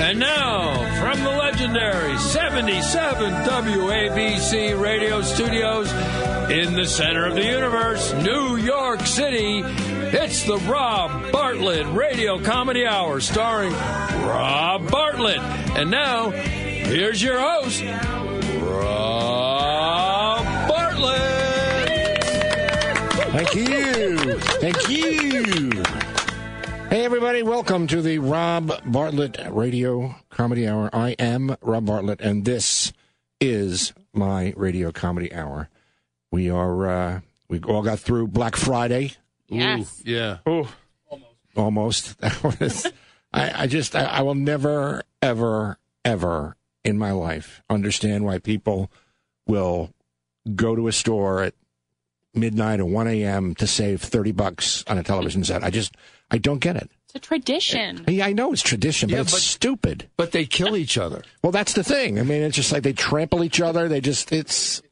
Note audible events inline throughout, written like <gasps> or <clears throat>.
And now, from the legendary 77 WABC radio in the center of the universe, New York City, it's the Rob Bartlett Radio Comedy Hour starring Rob Bartlett. And now, here's your host, Rob Bartlett. Thank you. Thank you. Hey, everybody. Welcome to the Rob Bartlett Radio Comedy Hour. I am Rob Bartlett, and this is my Radio Comedy Hour. We are, uh, we all got through Black Friday. Yes. Yeah. Almost. That was, <laughs> I, I just, I, I will never, ever, ever in my life understand why people will go to a store at midnight or 1 a.m. to save 30 bucks on a television set. I just, I don't get it. It's a tradition. Yeah, I know it's tradition, but Yeah, it's but- stupid. But they kill each other. Well, that's the thing. I mean, it's just like they trample each other. They just, it's,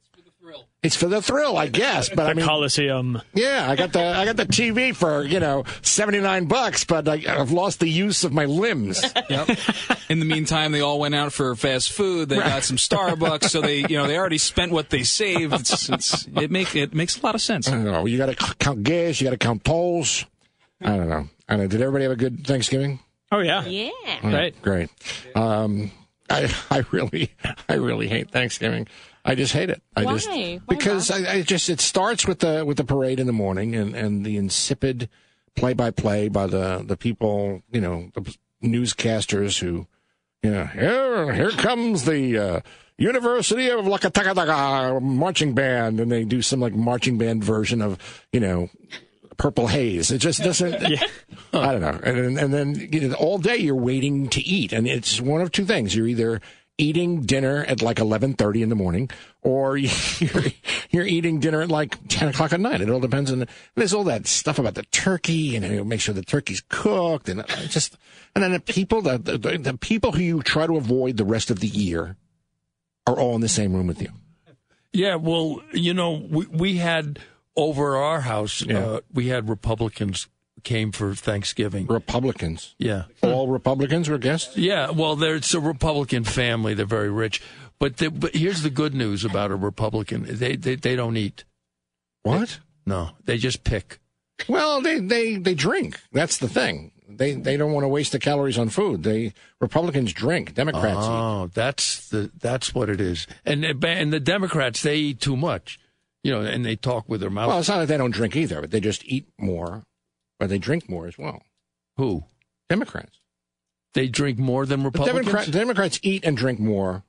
it's for the thrill, I guess. But I mean, Coliseum. yeah, I got the I got the TV for you know seventy nine bucks, but I, I've lost the use of my limbs. <laughs> Yep. In the meantime, they all went out for fast food. They got some Starbucks, so they, you know, they already spent what they saved. It's, it's, it make it makes a lot of sense. I don't know. You got to count gas. You got to count tolls. I don't know. I don't know. Did everybody have a good Thanksgiving? Oh yeah. Yeah. Right. Great. Um, I I really I really hate Thanksgiving. I just hate it. I just Why? Why because I, I just it starts with the with the parade in the morning and and the insipid play by play by the the people you know the newscasters who you know here here comes the. Uh, University of Lakataka marching band, and they do some like marching band version of, you know, Purple Haze. It just doesn't. <laughs> I don't know. And, then- and then you know, all day you're waiting to eat, and it's one of two things: you're either eating dinner at like eleven thirty in the morning, or <laughs> you're, you're eating dinner at like ten o'clock at night. It all depends on. The, there's all that stuff about the turkey, and you know, make sure the turkey's cooked, and just. And then the people, the, the the people who you try to avoid the rest of the year, are all in the same room with you. Yeah, well, you know, we we had over our house, Yeah. uh, we had Republicans came for Thanksgiving. Republicans, Yeah, all Republicans were guests. yeah. Well, there's a Republican family; they're very rich. But the, but here's the good news about a Republican: they they they don't eat. What? No, they just pick. Well, they, they, they drink. That's the thing. They they don't want to waste the calories on food. They Republicans drink. Democrats eat. Oh, that's the that's what it is. And and the Democrats they eat too much, you know, and they talk with their mouth. Well, it's not that they don't drink either, but they just eat more, or they drink more as well. Who Democrats. they drink more than The Republicans. Democrat, Democrats eat and drink more.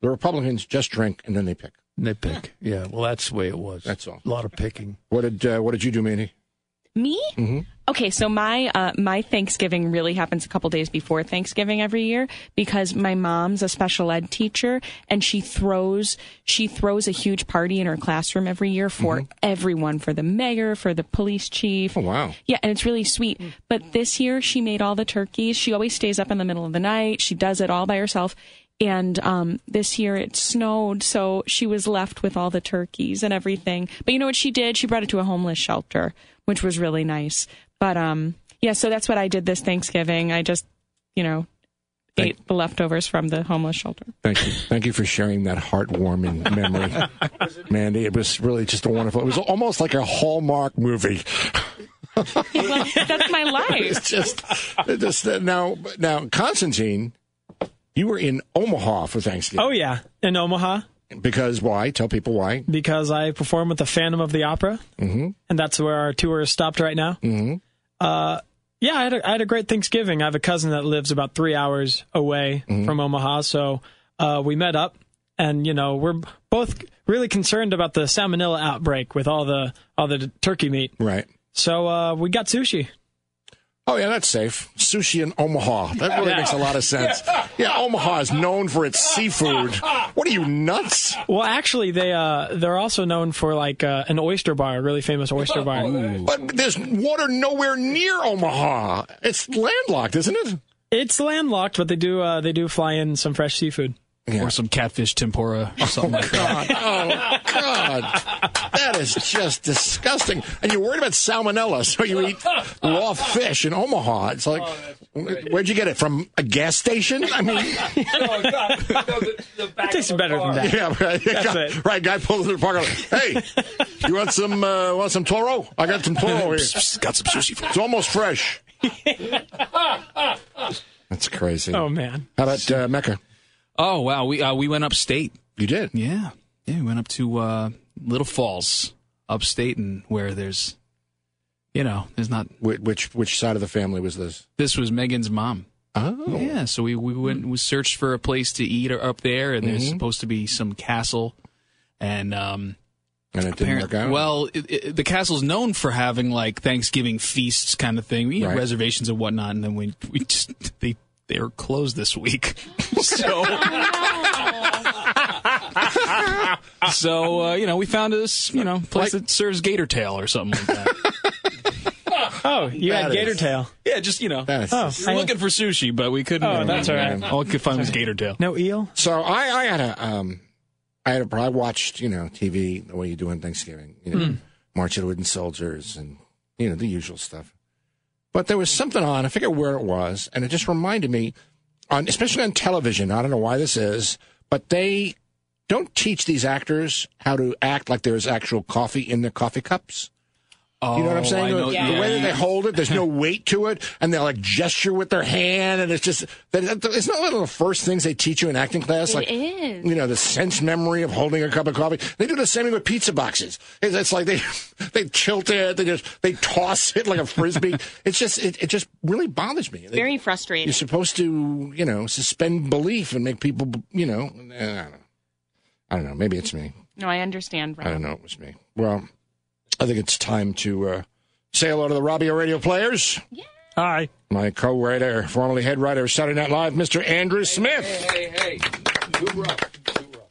The Republicans just drink and then they pick. And They pick. Yeah, well, that's the way it was. That's all. A lot of picking. What did uh, what did you do, Mandy? Me? Mm-hmm. Okay, so my uh, my Thanksgiving really happens a couple days before Thanksgiving every year because my mom's a special ed teacher and she throws she throws a huge party in her classroom every year for everyone for the mayor for the police chief. Oh wow! Yeah, and it's really sweet. But this year she made all the turkeys. She always stays up in the middle of the night. She does it all by herself. And um, this year it snowed, so she was left with all the turkeys and everything. But you know what she did? She brought it to a homeless shelter, which was really nice. But um, yeah, so that's what I did this Thanksgiving. I just, you know, Thank- ate the leftovers from the homeless shelter. Thank you, thank you for sharing that heartwarming memory, <laughs> Mandy. It was really just a wonderful. It was almost like a Hallmark movie. Well, <laughs> that's my life. It's just, it just uh, now, now, Constantine, you were in Omaha for Thanksgiving. Oh yeah, in Omaha Because why? Tell people why. because I perform with the Phantom of the Opera, mm-hmm. and that's where our tour is stopped right now. Mm-hmm. Uh, yeah, I had, a, I had a great Thanksgiving. I have a cousin that lives about three hours away from Omaha, so uh, we met up, and you know we're both really concerned about the salmonella outbreak with all the all the turkey meat. Right. So uh, we got sushi. Oh yeah, that's safe. Sushi in Omaha. That really makes a lot of <laughs> sense. Yeah, Omaha is known for its seafood. What are you nuts? Well, actually, they uh, they're also known for like uh, an oyster bar, a really famous oyster bar. But there's water nowhere near Omaha. It's landlocked, isn't it? It's landlocked, but they do uh, they do fly in some fresh seafood. Or some catfish tempura or something like that. <laughs> God, oh God, that is just disgusting. And you're worried about salmonella, so you eat raw fish in Omaha. It's like, where'd you get it from? A gas station? I mean, <laughs> <laughs> It tastes better than that. yeah, right. That's guy, it. right. Guy pulls in the parking lot. Hey, you want some? Uh, want some toro? I got some toro here. Got some sushi for It's almost fresh. <laughs> That's crazy. Oh man, How about uh, Mecca? Oh wow, we uh, we went upstate. You did. Yeah, yeah, we went up to uh, Little Falls, upstate, and where there's, you know, there's not. Which, which which side of the family was this? This was Megan's mom. Oh, Yeah, so we we went we searched for a place to eat up there, and there's supposed to be some castle, and um, and it didn't work out. well, it, it, the castle's known for having like Thanksgiving feasts kind of thing, you know, Right. reservations and whatnot, and then we we just they they were closed this week, <laughs> so. <laughs> so uh, you know, we found this you know place Like- that serves gator tail or something like that. <laughs> oh you That had is- gator tail. yeah, just you know, That's Oh, just- we we're looking for sushi, but we couldn't. Oh, that's all right. All we could find was gator tail. No eel. So I, I had a, um, I had a, I watched, you know, TV the way you do on Thanksgiving, you know, March of the Wooden Soldiers and, you know, the usual stuff. But there was something on, I forget where it was, and it just reminded me, on, especially on television, I don't know why this is, but they don't teach these actors how to act like there's actual coffee in their coffee cups. Oh, You know what I'm saying? Know- the, yeah. the way that they hold it, there's no <laughs> weight to it, and they like gesture with their hand, and it's just that- it's not one of the first things they teach you in acting class. like is. you know the sense memory of holding a cup of coffee. They do the same thing with pizza boxes. It's, it's like they <laughs> they tilt it, they just they toss it like a frisbee. <laughs> it's just it, it just really bothers me. They- Very frustrating. You're supposed to you know suspend belief and make people you know I don't know. I don't know. Maybe it's me. No, I understand. I don't know. It was me. Well, I think it's time to uh, say hello to the Robio Radio players. Yeah. Hi. My co-writer, formerly head writer of Saturday Night Live, Mr. Andrew Smith. Hey, hey.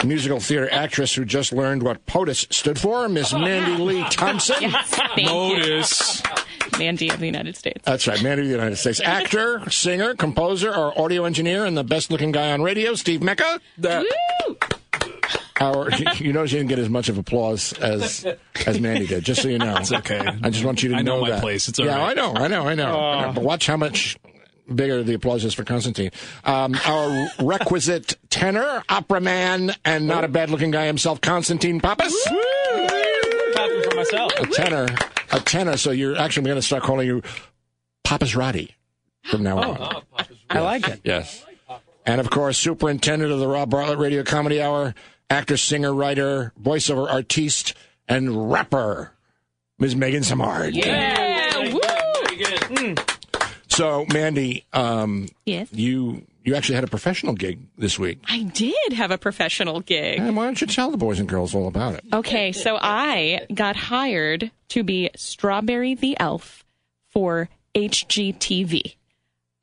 Musical theater actress who just learned what POTUS stood for, Miss Mandy Lee Thompson. Thank you. Notice. Mandy of the United States. That's right, Mandy of the United States. Actor, singer, composer, or audio engineer, and the best-looking guy on radio, Steve Mecca. Woo! Our, <laughs> you notice you didn't get as much of applause as as Mandy did. Just so you know, it's okay. I just want you to I know my that. place. It's all yeah, right. I know, I know, I know. I know. But watch how much bigger the applause is for Constantine. Um, our requisite tenor, opera man, and not a bad-looking guy himself, Constantine Pappas. Clapping for myself. A tenor, a tenor. So you're actually going to start calling you Pappas Roddy from now on. I like it. Yes. And of course, superintendent of the Rob Bartlett Radio Comedy Hour, actor, singer, writer, voiceover artiste, and rapper, Ms. Megan Samard. Yeah, woo! So, Mandy, um, Yes. you you actually had a professional gig this week. I did have a professional gig. And why don't you tell the boys and girls all about it? Okay, so I got hired to be Strawberry the Elf for HGTV.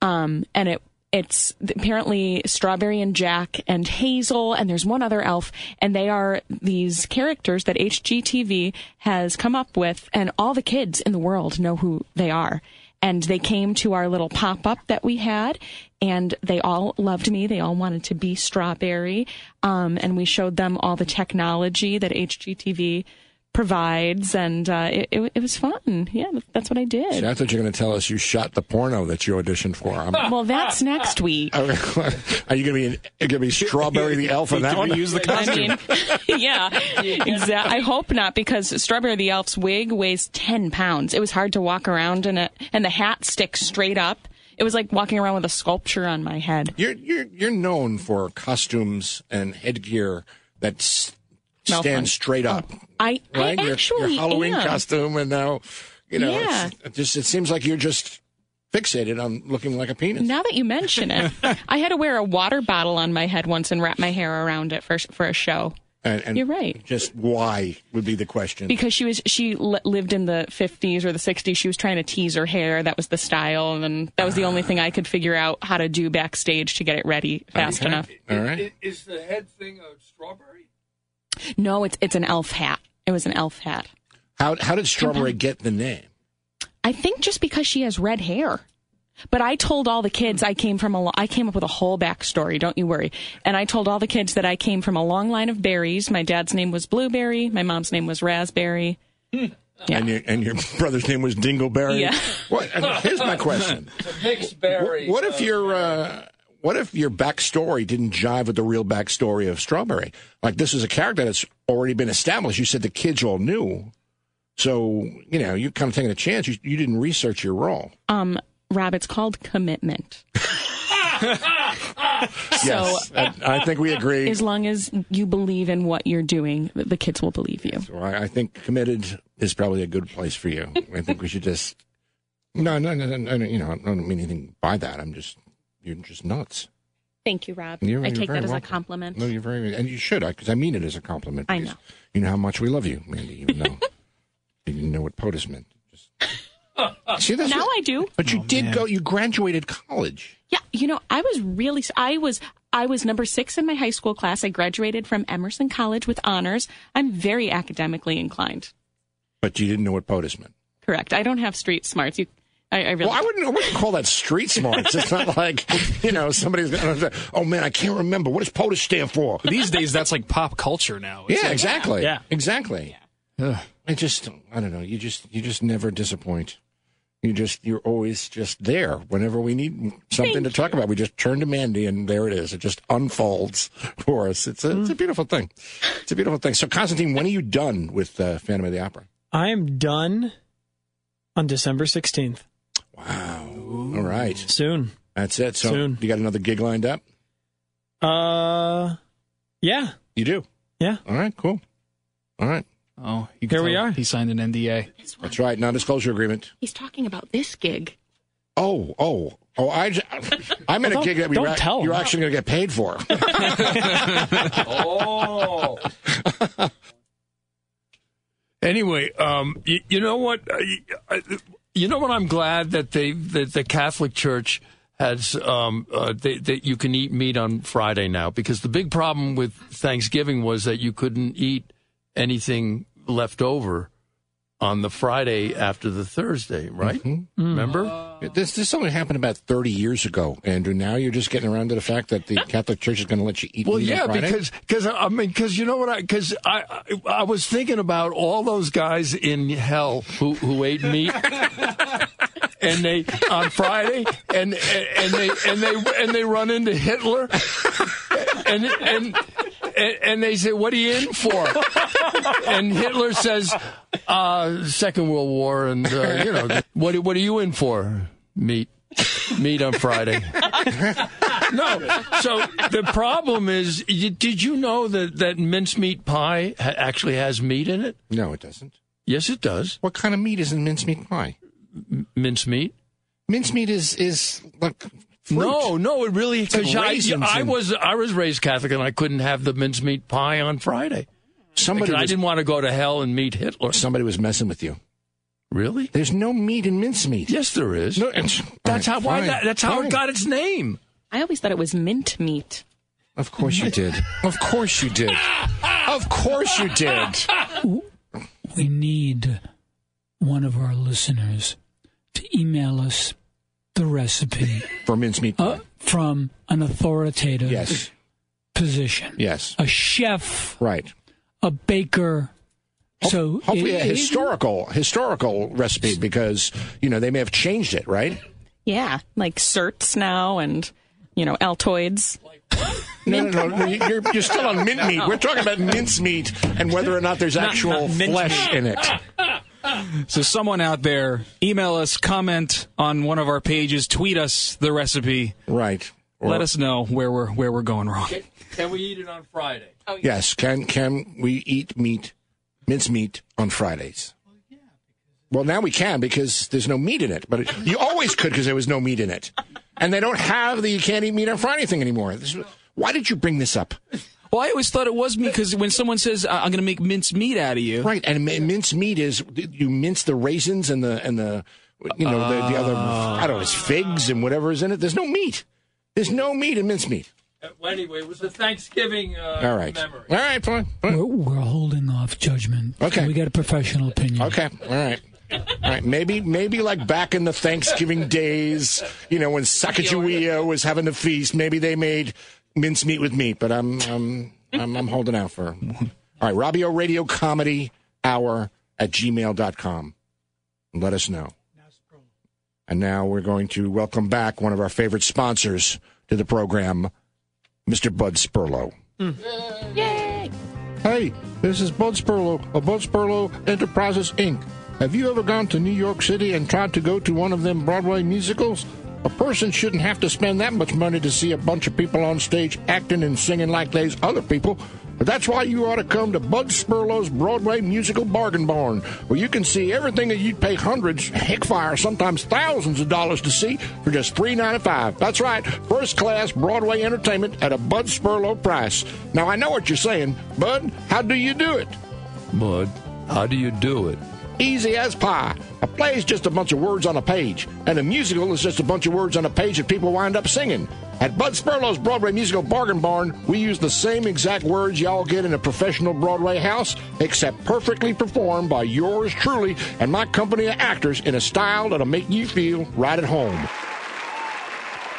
Um, and it it's apparently Strawberry and Jack and Hazel, and there's one other elf, and they are these characters that HGTV has come up with, and all the kids in the world know who they are. And they came to our little pop up that we had, and they all loved me. They all wanted to be Strawberry. Um, and we showed them all the technology that HGTV provides, and uh, it, it, it was fun. Yeah, that's what I did. See, I thought you were going to tell us you shot the porno that you auditioned for. I'm, <laughs> Well, that's next <laughs> week. are you going to be going to be Strawberry the Elf in that one? Use the I costume. mean, <laughs> yeah, exactly. I hope not because Strawberry the Elf's wig weighs ten pounds. It was hard to walk around in it, and the hat sticks straight up. It was like walking around with a sculpture on my head. You're you're you're known for costumes and headgear that s- Malfunction. stand straight oh, up, I, right? I your, actually your Halloween am. costume, and now you know Yeah. it's, it just it seems like you're just fixated on looking like a penis. Now that you mention it, <laughs> I had to wear a water bottle on my head once and wrap my hair around it for for a show. And, and You're right. Just why would be the question. because she was she li- lived in the 50s or the 60s she was trying to tease her hair that was the style and then that was the only thing i could figure out how to do backstage to get it ready fast Okay. enough All right. Is the head thing a strawberry? No it's it's an elf hat it was an elf hat How how did Strawberry get the name? i think just because she has red hair but I told all the kids I came from a lo- I came up with a whole backstory. Don't you worry. And I told all the kids that I came from a long line of berries. My dad's name was Blueberry. My mom's name was Raspberry. Yeah. And your and your brother's name was Dingleberry. Yeah. What? and Here's my question. <laughs> Mixed berry. What if your uh, what if your backstory didn't jive with the real backstory of Strawberry? Like this is a character that's already been established. You said the kids all knew, so you know you're kind of taking a chance. You, you didn't research your role. Um, Rob, it's called commitment. <laughs> so yes, I, I think we agree. as long as you believe in what you're doing, the- the kids will believe you. So I, I think committed is probably a good place for you. I think we should just no, no, no, no, no you know, I don't mean anything by that. I'm just you're just nuts. Thank you, Rob. You're- I you're take that as welcome. a compliment. No, you're very, and you should, because I mean it as a compliment. I know. You know how much we love you, Mandy. Even though <laughs> you didn't know what POTUS meant. Just... <laughs> See, that's now what- I do. But you oh, did go. You graduated college. Yeah, you know, I was really I was I was number 6 in my high school class. I graduated from Emerson College with honors. I'm very academically inclined. But you didn't know what POTUS meant. Correct. I don't have street smarts. You I, I really Well, I wouldn't, I wouldn't call that street smarts. It's not like, <laughs> you know, somebody's going to say, oh man, I can't remember. What does POTUS stand for? These days, that's like pop culture now. It's Yeah, like- exactly. Yeah. Exactly. Yeah. I just, I don't know. You just, you just never disappoint. You just, you're always just there whenever we need something to talk about. We just turn to Mandy and there it is. It just unfolds <laughs> for us. It's a, it's a beautiful thing. It's a beautiful thing. So, Constantine, when are you done with uh, Phantom of the Opera? I am done on December 16th. Wow. All right. Soon. That's it. So, Soon. you got another gig lined up? Uh, yeah. You do. Yeah. All right. Cool. All right. Oh, you can Here we are. He signed an NDA. That's right. Non-disclosure agreement. He's talking about this gig. Oh, oh, oh! I'm in a gig that we don't ra- tell 'em. you're actually going to get paid for. <laughs> Oh. <laughs> anyway, um, you, you know what? You- uh, You know what? I'm glad that they that the Catholic Church has um, uh, that you can eat meat on Friday now because the big problem with Thanksgiving was that you couldn't eat anything left over on the Friday after the Thursday, right? Mm-hmm. Remember? this this only happened about 30 years ago, Andrew. Now you're just getting around to the fact that the Catholic Church is going to let you eat. Well, meat on yeah, Friday? because because I mean, because you know what? I because I, I I was thinking about all those guys in hell who who ate meat. <laughs> And they on Friday, and and they and they and they run into Hitler, and and and, and they say, "What are you in for?" <laughs> And Hitler says, uh, Second World War, and uh, you know, what what are you in for? Meat, meat on Friday. <laughs> No. So the problem is, y- did you know that that mincemeat pie ha- actually has meat in it? no, it doesn't. Yes, it does. What kind of meat is in mincemeat pie? Mincemeat. Mincemeat is is like fruit. No, no, it really like because I, raisins I was I was raised Catholic and I couldn't have the mincemeat pie on Friday somebody because I didn't want to go to hell and meet Hitler. somebody was messing with you. Really? There's no meat in mincemeat. Yes, there is. No, it's, that's all how why fine, that, that's how fine. it got its name. I always thought it was mint meat. Of course you did. Of course you did. Of course you did. we need one of our listeners to email us the recipe For mincemeat pie. uh, from an authoritative yes. position. Yes. A chef, Right. a baker. So Hopefully a it- it- historical historical recipe because you know they may have changed it, right? Yeah, like certs now and you know Altoids. No, no, no. You're, you're still on mint <laughs> meat. We're talking about mincemeat and whether or not there's actual not mint flesh in it. <laughs> <laughs> So someone out there, email us, comment on one of our pages, tweet us the recipe. Right. Or- Let us know where we're where we're going wrong. Can we eat it on Friday? Oh, yes. Can can we eat meat, mincemeat on Fridays? Well, now we can because there's no meat in it. But it, you always could because there was no meat in it, and they don't have the you can't eat meat on Friday thing anymore. This, why did you bring this up? Well, I always thought it was me because when someone says "I- I'm going to make mince meat out of you, Right, and min- mince meat is you mince the raisins and the and the you know the, the other I don't know it's figs and whatever is in it. There's no meat. There's no meat in mince meat. Well, anyway, it was a Thanksgiving uh, All right, memory. all right, fine. fine. We're, we're holding off judgment. Okay. We got a professional opinion. Okay, all right. All right, maybe maybe like back in the Thanksgiving days, you know, when Sacagawea was having the feast, maybe they made mincemeat with meat, but I'm I'm I'm, I'm holding out for. All right, Robio Radio Comedy Hour at gmail.com. Let us know. And now we're going to welcome back one of our favorite sponsors to the program, Mr. Bud Spurlow. Mm. Yay! Hey, this is Bud Spurlow of Bud Spurlow Enterprises, Inc. Have you ever gone to New York City and tried to go to one of them Broadway musicals? A person shouldn't have to spend that much money to see a bunch of people on stage acting and singing like these other people. But that's why you ought to come to Bud Spurlow's Broadway Musical Bargain Barn, where you can see everything that you'd pay hundreds, heck fire, sometimes thousands of dollars to see for just three ninety five. That's right, first class Broadway entertainment at a Bud Spurlow price. Now I know what you're saying, Bud. How do you do it? Bud, how do you do it? Easy as pie. A play is just a bunch of words on a page, and a musical is just a bunch of words on a page that people wind up singing. At Bud Spurlow's Broadway Musical Bargain Barn, we use the same exact words y'all get in a professional Broadway house, except perfectly performed by yours truly and my company of actors in a style that'll make you feel right at home.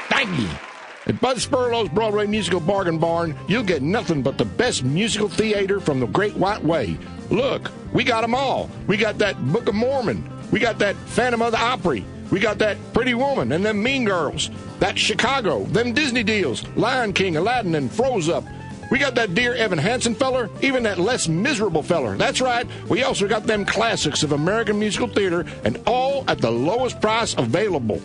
Thank you. At Bud Spurlow's Broadway Musical Bargain Barn, you'll get nothing but the best musical theater from the Great White Way. Look, we got 'em all. We got that Book of Mormon. We got that Phantom of the Opry. We got that Pretty Woman and them Mean Girls. That Chicago, them Disney deals, Lion King, Aladdin, and Froze Up. We got that dear Evan Hansen feller, even that less miserable feller. That's right. We also got them classics of American musical theater, and all at the lowest price available.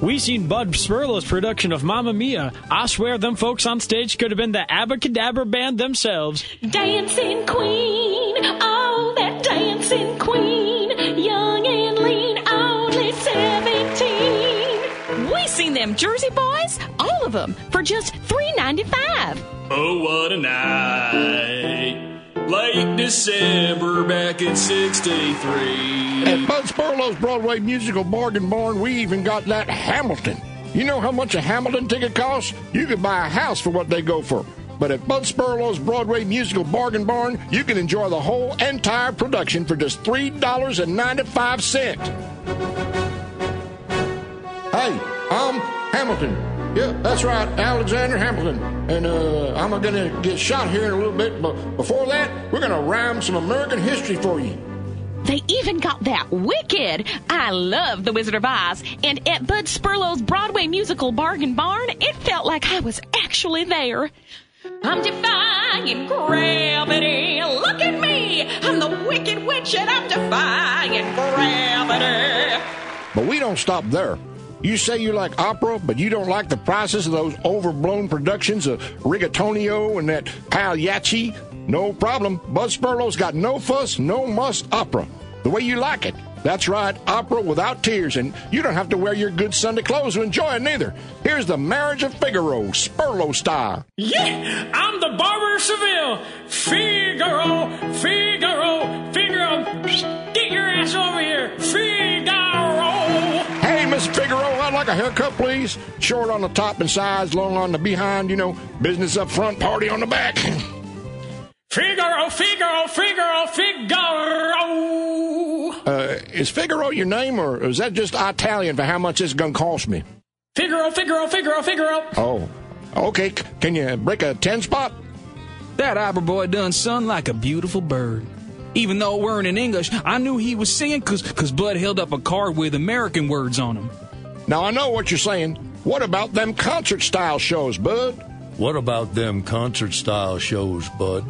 We seen Bud Spurlow's production of Mamma Mia. I swear them folks on stage could have been the Abacadabra band themselves. Dancing Queen, oh, that dancing queen, young and lean, only 17. We seen them Jersey boys, all of them, for just three ninety five. Oh, what a night. Late December back in 63. At Bud Spurlow's Broadway Musical Bargain Barn, we even got that Hamilton. You know how much a Hamilton ticket costs? You could buy a house for what they go for. But at Bud Spurlow's Broadway Musical Bargain Barn, you can enjoy the whole entire production for just $3.95. Hey, I'm Hamilton. Yeah, that's right, Alexander Hamilton. And uh, I'm going to get shot here in a little bit, but before that, we're going to rhyme some American history for you. They even got that wicked. I love The Wizard of Oz. And at Bud Spurlow's Broadway musical Bargain Barn, it felt like I was actually there. I'm defying gravity. Look at me. I'm the wicked witch and I'm defying gravity. But we don't stop there. You say you like opera, but you don't like the prices of those overblown productions of Rigatonio and that Pagliacci? No problem. Bud Spurlow's got no fuss, no muss opera. The way you like it. That's right, opera without tears, and you don't have to wear your good Sunday clothes to enjoy it neither. Here's the Marriage of Figaro, Spurlow style. Yeah, I'm the barber of Seville. Figaro, Figaro, Figaro. Get your ass over here. Figaro. Like a haircut, please. Short on the top and sides, long on the behind, you know, business up front, party on the back. <laughs> Figaro, Figaro, Figaro, Figaro. Uh, is Figaro your name, or is that just Italian for how much it's gonna cost me? Figaro, Figaro, Figaro, Figaro. Oh, okay. Can you break a 10 spot? that opera boy done sung like a beautiful bird. Even though it weren't in English, I knew he was singing because cause Bud held up a card with American words on them. Now, I know what you're saying. What about them concert style shows, Bud? What about them concert style shows, Bud?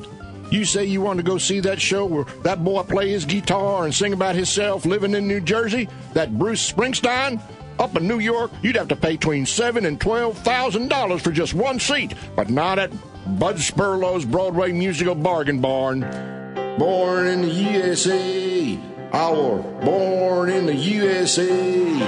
You say you want to go see that show where that boy play his guitar and sing about himself living in New Jersey? That Bruce Springsteen? Up in New York, you'd have to pay between seven and twelve thousand dollars for just one seat, but not at Bud Spurlow's Broadway Musical Bargain Barn. Born in the USA, our born in the USA.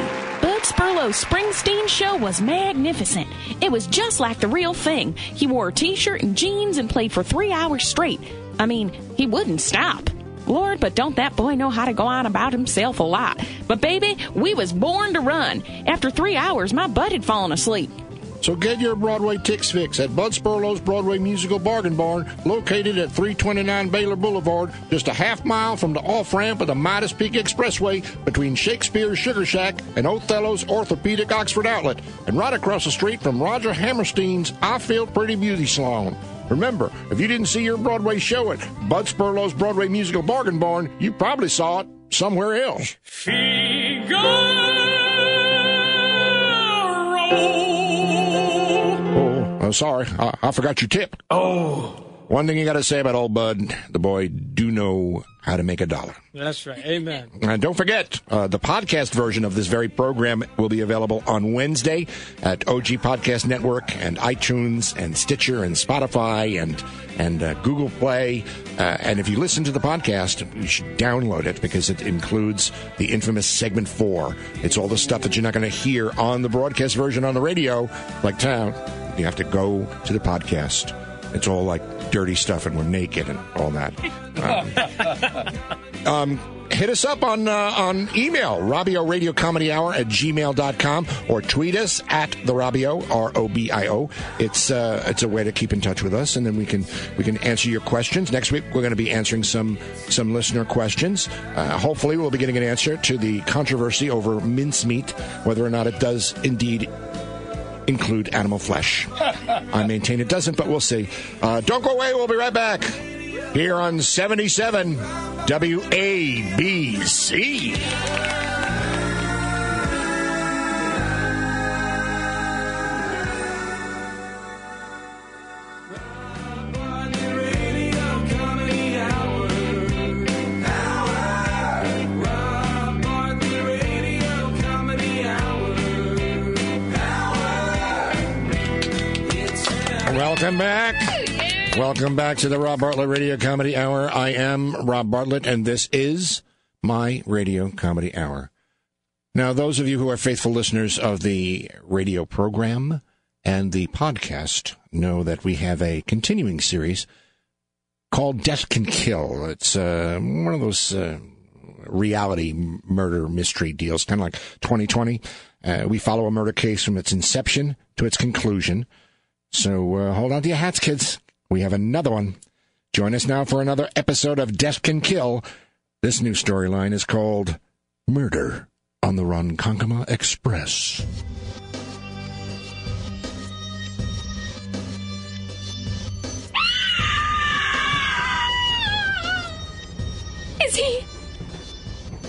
Bud Spurlow's Springsteen show was magnificent. It was just like the real thing. He wore a t shirt and jeans and played for three hours straight. I mean, he wouldn't stop. Lord, but don't that boy know how to go on about himself a lot. But baby, we was born to run. After three hours, my butt had fallen asleep. So get your Broadway Tix Fix at Bud Spurlow's Broadway Musical Bargain Barn, located at 329 Baylor Boulevard, just a half mile from the off ramp of the Midas Peak Expressway between Shakespeare's Sugar Shack and Othello's Orthopedic Oxford Outlet, and right across the street from Roger Hammerstein's I Feel Pretty Beauty Salon. Remember, if you didn't see your Broadway show at Bud Spurlow's Broadway Musical Bargain Barn, you probably saw it somewhere else. Oh sorry. I, I forgot your tip. Oh. One thing you got to say about old Bud, the boy do know how to make a dollar. That's right. Amen. And don't forget, uh, the podcast version of this very program will be available on Wednesday at OG Podcast Network and iTunes and Stitcher and Spotify and and uh, Google Play. Uh, and if you listen to the podcast, you should download it because it includes the infamous segment four. It's all the stuff that you're not going to hear on the broadcast version on the radio, like town. You have to go to the podcast. It's all like dirty stuff and we're naked and all that. <laughs> Um, um, hit us up on uh, on email, Robio Radio Comedy Hour at gmail.com or tweet us at the Robio, R O B I O. It's uh, it's a way to keep in touch with us and then we can we can answer your questions. Next week we're going to be answering some some listener questions. Uh, hopefully we'll be getting an answer to the controversy over mincemeat, whether or not it does indeed include animal flesh. <laughs> I maintain it doesn't, but we'll see. Uh, don't go away. We'll be right back here on 77 WABC. Welcome back to the Rob Bartlett Radio Comedy Hour. I am Rob Bartlett, and this is my Radio Comedy Hour. Now, those of you who are faithful listeners of the radio program and the podcast know that we have a continuing series called Death Can Kill. It's uh, one of those uh, reality murder mystery deals, kind of like 2020. Uh, we follow a murder case from its inception to its conclusion. So uh, hold on to your hats, kids. We have another one. Join us now for another episode of Death Can Kill. This new storyline is called Murder on the Ronkonkoma Express. <laughs> Is he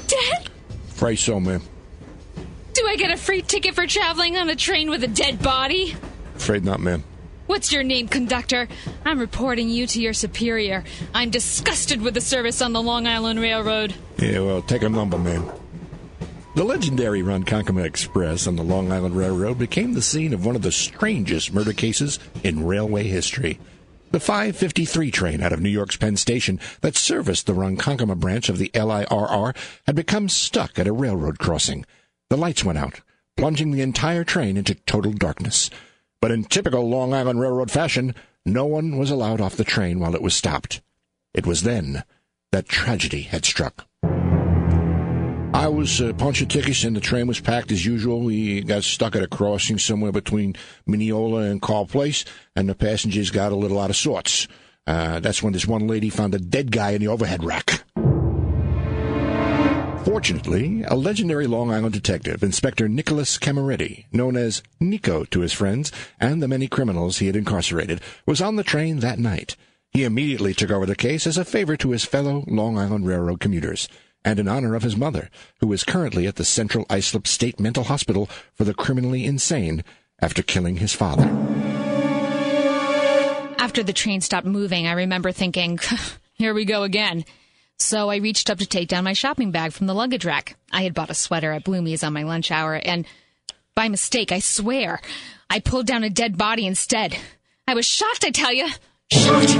dead? Afraid so, ma'am. Do I get a free ticket for traveling on a train with a dead body? Afraid not, ma'am. What's your name, conductor? I'm reporting you to your superior. I'm disgusted with the service on the Long Island Railroad. Yeah, well, take a number, ma'am. The legendary Ronkonkoma Express on the Long Island Railroad became the scene of one of the strangest murder cases in railway history. The 553 train out of New York's Penn Station that serviced the Ronkonkoma branch of the LIRR had become stuck at a railroad crossing. The lights went out, plunging the entire train into total darkness. But in typical Long Island Railroad fashion, no one was allowed off the train while it was stopped. It was then that tragedy had struck. I was uh, punching tickets and the train was packed as usual. We got stuck at a crossing somewhere between Mineola and Carle Place, and the passengers got a little out of sorts. Uh, that's when this one lady found a dead guy in the overhead rack. Fortunately, a legendary Long Island detective, Inspector Nicholas Cameretti, known as Nico to his friends and the many criminals he had incarcerated, was on the train that night. He immediately took over the case as a favor to his fellow Long Island Railroad commuters, and in honor of his mother, who is currently at the Central Islip State Mental Hospital for the criminally insane after killing his father. After the train stopped moving, I remember thinking, <laughs> here we go again. So I reached up to take down my shopping bag from the luggage rack. I had bought a sweater at Bloomie's on my lunch hour, and by mistake, I swear, I pulled down a dead body instead. I was shocked, I tell you. Shocked!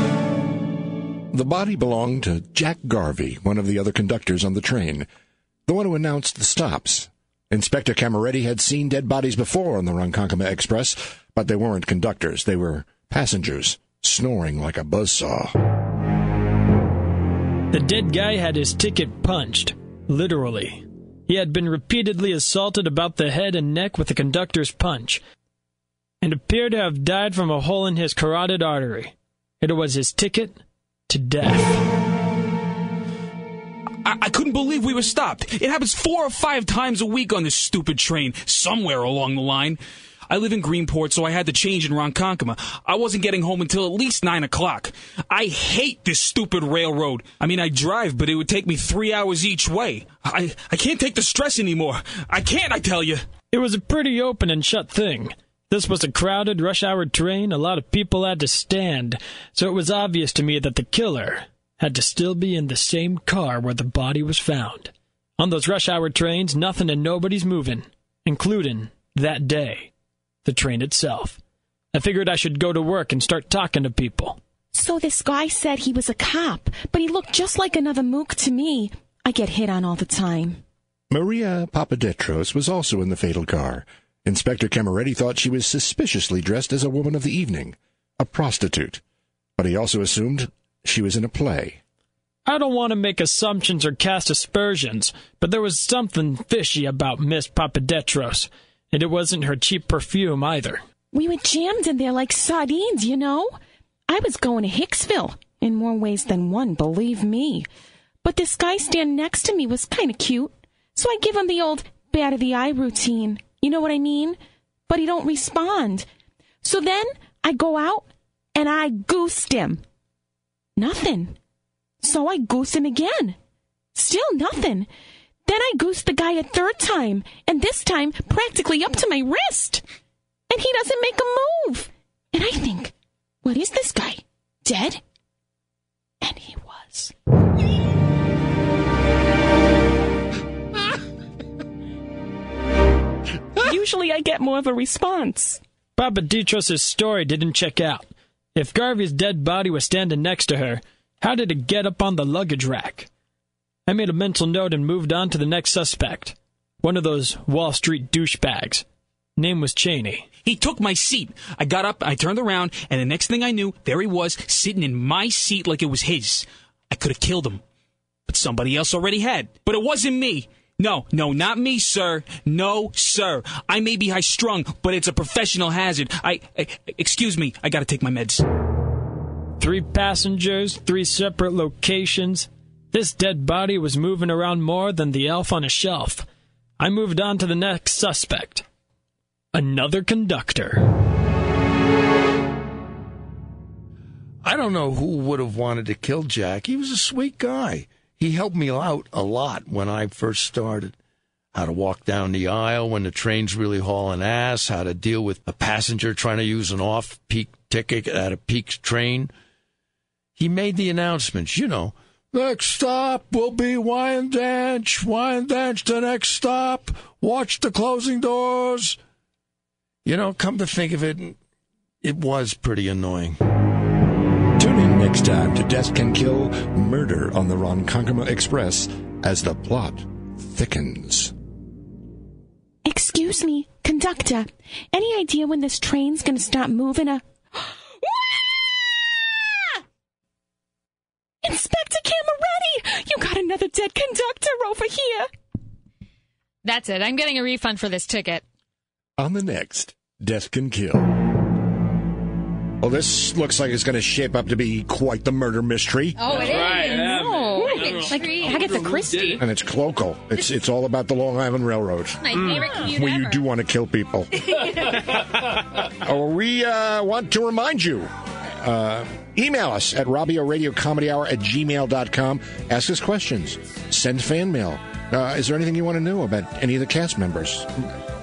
The body belonged to Jack Garvey, one of the other conductors on the train, the one who announced the stops. Inspector Camaretti had seen dead bodies before on the Ronkonkoma Express, but they weren't conductors. They were passengers, snoring like a buzzsaw. The dead guy had his ticket punched, literally. He had been repeatedly assaulted about the head and neck with a conductor's punch, and appeared to have died from a hole in his carotid artery. It was his ticket to death. I, I couldn't believe we were stopped. It happens four or five times a week on this stupid train, somewhere along the line. I live in Greenport, so I had to change in Ronkonkoma. I wasn't getting home until at least 9 o'clock. I hate this stupid railroad. I mean, I drive, but it would take me three hours each way. I, I can't take the stress anymore. I can't, I tell you. It was a pretty open and shut thing. This was a crowded, rush hour train. A lot of people had to stand, so it was obvious to me that the killer had to still be in the same car where the body was found. On those rush hour trains, nothing and nobody's moving, including that day the train itself. I figured I should go to work and start talking to people. So this guy said he was a cop, but he looked just like another mook to me. I get hit on all the time. Maria Papadetros was also in the fatal car. Inspector Camaretti thought she was suspiciously dressed as a woman of the evening, a prostitute. But he also assumed she was in a play. I don't want to make assumptions or cast aspersions, but there was something fishy about Miss Papadetros. And it wasn't her cheap perfume either. We were jammed in there like sardines, you know? I was going to Hicksville, in more ways than one, believe me. But this guy standing next to me was kind of cute, so I give him the old bad of the eye routine. You know what I mean? But he don't respond. So then I go out and I goosed him. Nothing. So I goose him again. Still nothing. Then I goosed the guy a third time, and this time practically up to my wrist. And he doesn't make a move. And I think, what is this guy? Dead? And he was. <laughs> Usually I get more of a response. Papa Papadetros' story didn't check out. If Garvey's dead body was standing next to her, how did it get up on the luggage rack? I made a mental note and moved on to the next suspect. One of those Wall Street douchebags. Name was Cheney. He took my seat. I got up, I turned around, and the next thing I knew, there he was, sitting in my seat like it was his. I could have killed him. But somebody else already had. But it wasn't me. No, no, not me, sir. No, sir. I may be high strung, but it's a professional hazard. I, I excuse me, I gotta take my meds. Three passengers, three separate locations. This dead body was moving around more than the elf on a shelf. I moved on to the next suspect. Another conductor. I don't know who would have wanted to kill Jack. He was a sweet guy. He helped me out a lot when I first started. How to walk down the aisle when the train's really hauling ass, how to deal with a passenger trying to use an off peak ticket at a peak train. He made the announcements, you know. Next stop will be Wyandanch. Wyandanch the next stop. Watch the closing doors. You know, come to think of it, it was pretty annoying. Tune in next time to Death Can Kill Murder on the Ronkonkoma Express as the plot thickens. Excuse me, conductor. Any idea when this train's gonna stop moving a. <gasps> Inspector! You got another dead conductor over here! That's it. I'm getting a refund for this ticket. On the next, Death Can Kill. Well, this looks like it's going to shape up to be quite the murder mystery. Oh, it is. right, yeah, no. man. Like Agatha Christie. And it's local. It's it's all about the Long Island Railroad, My favorite commute where you do want to kill people. <laughs> oh, we uh, want to remind you. Uh, email us at Robio Radio Comedy Hour at gmail.com. Ask us questions. Send fan mail. Uh, is there anything you want to know about any of the cast members?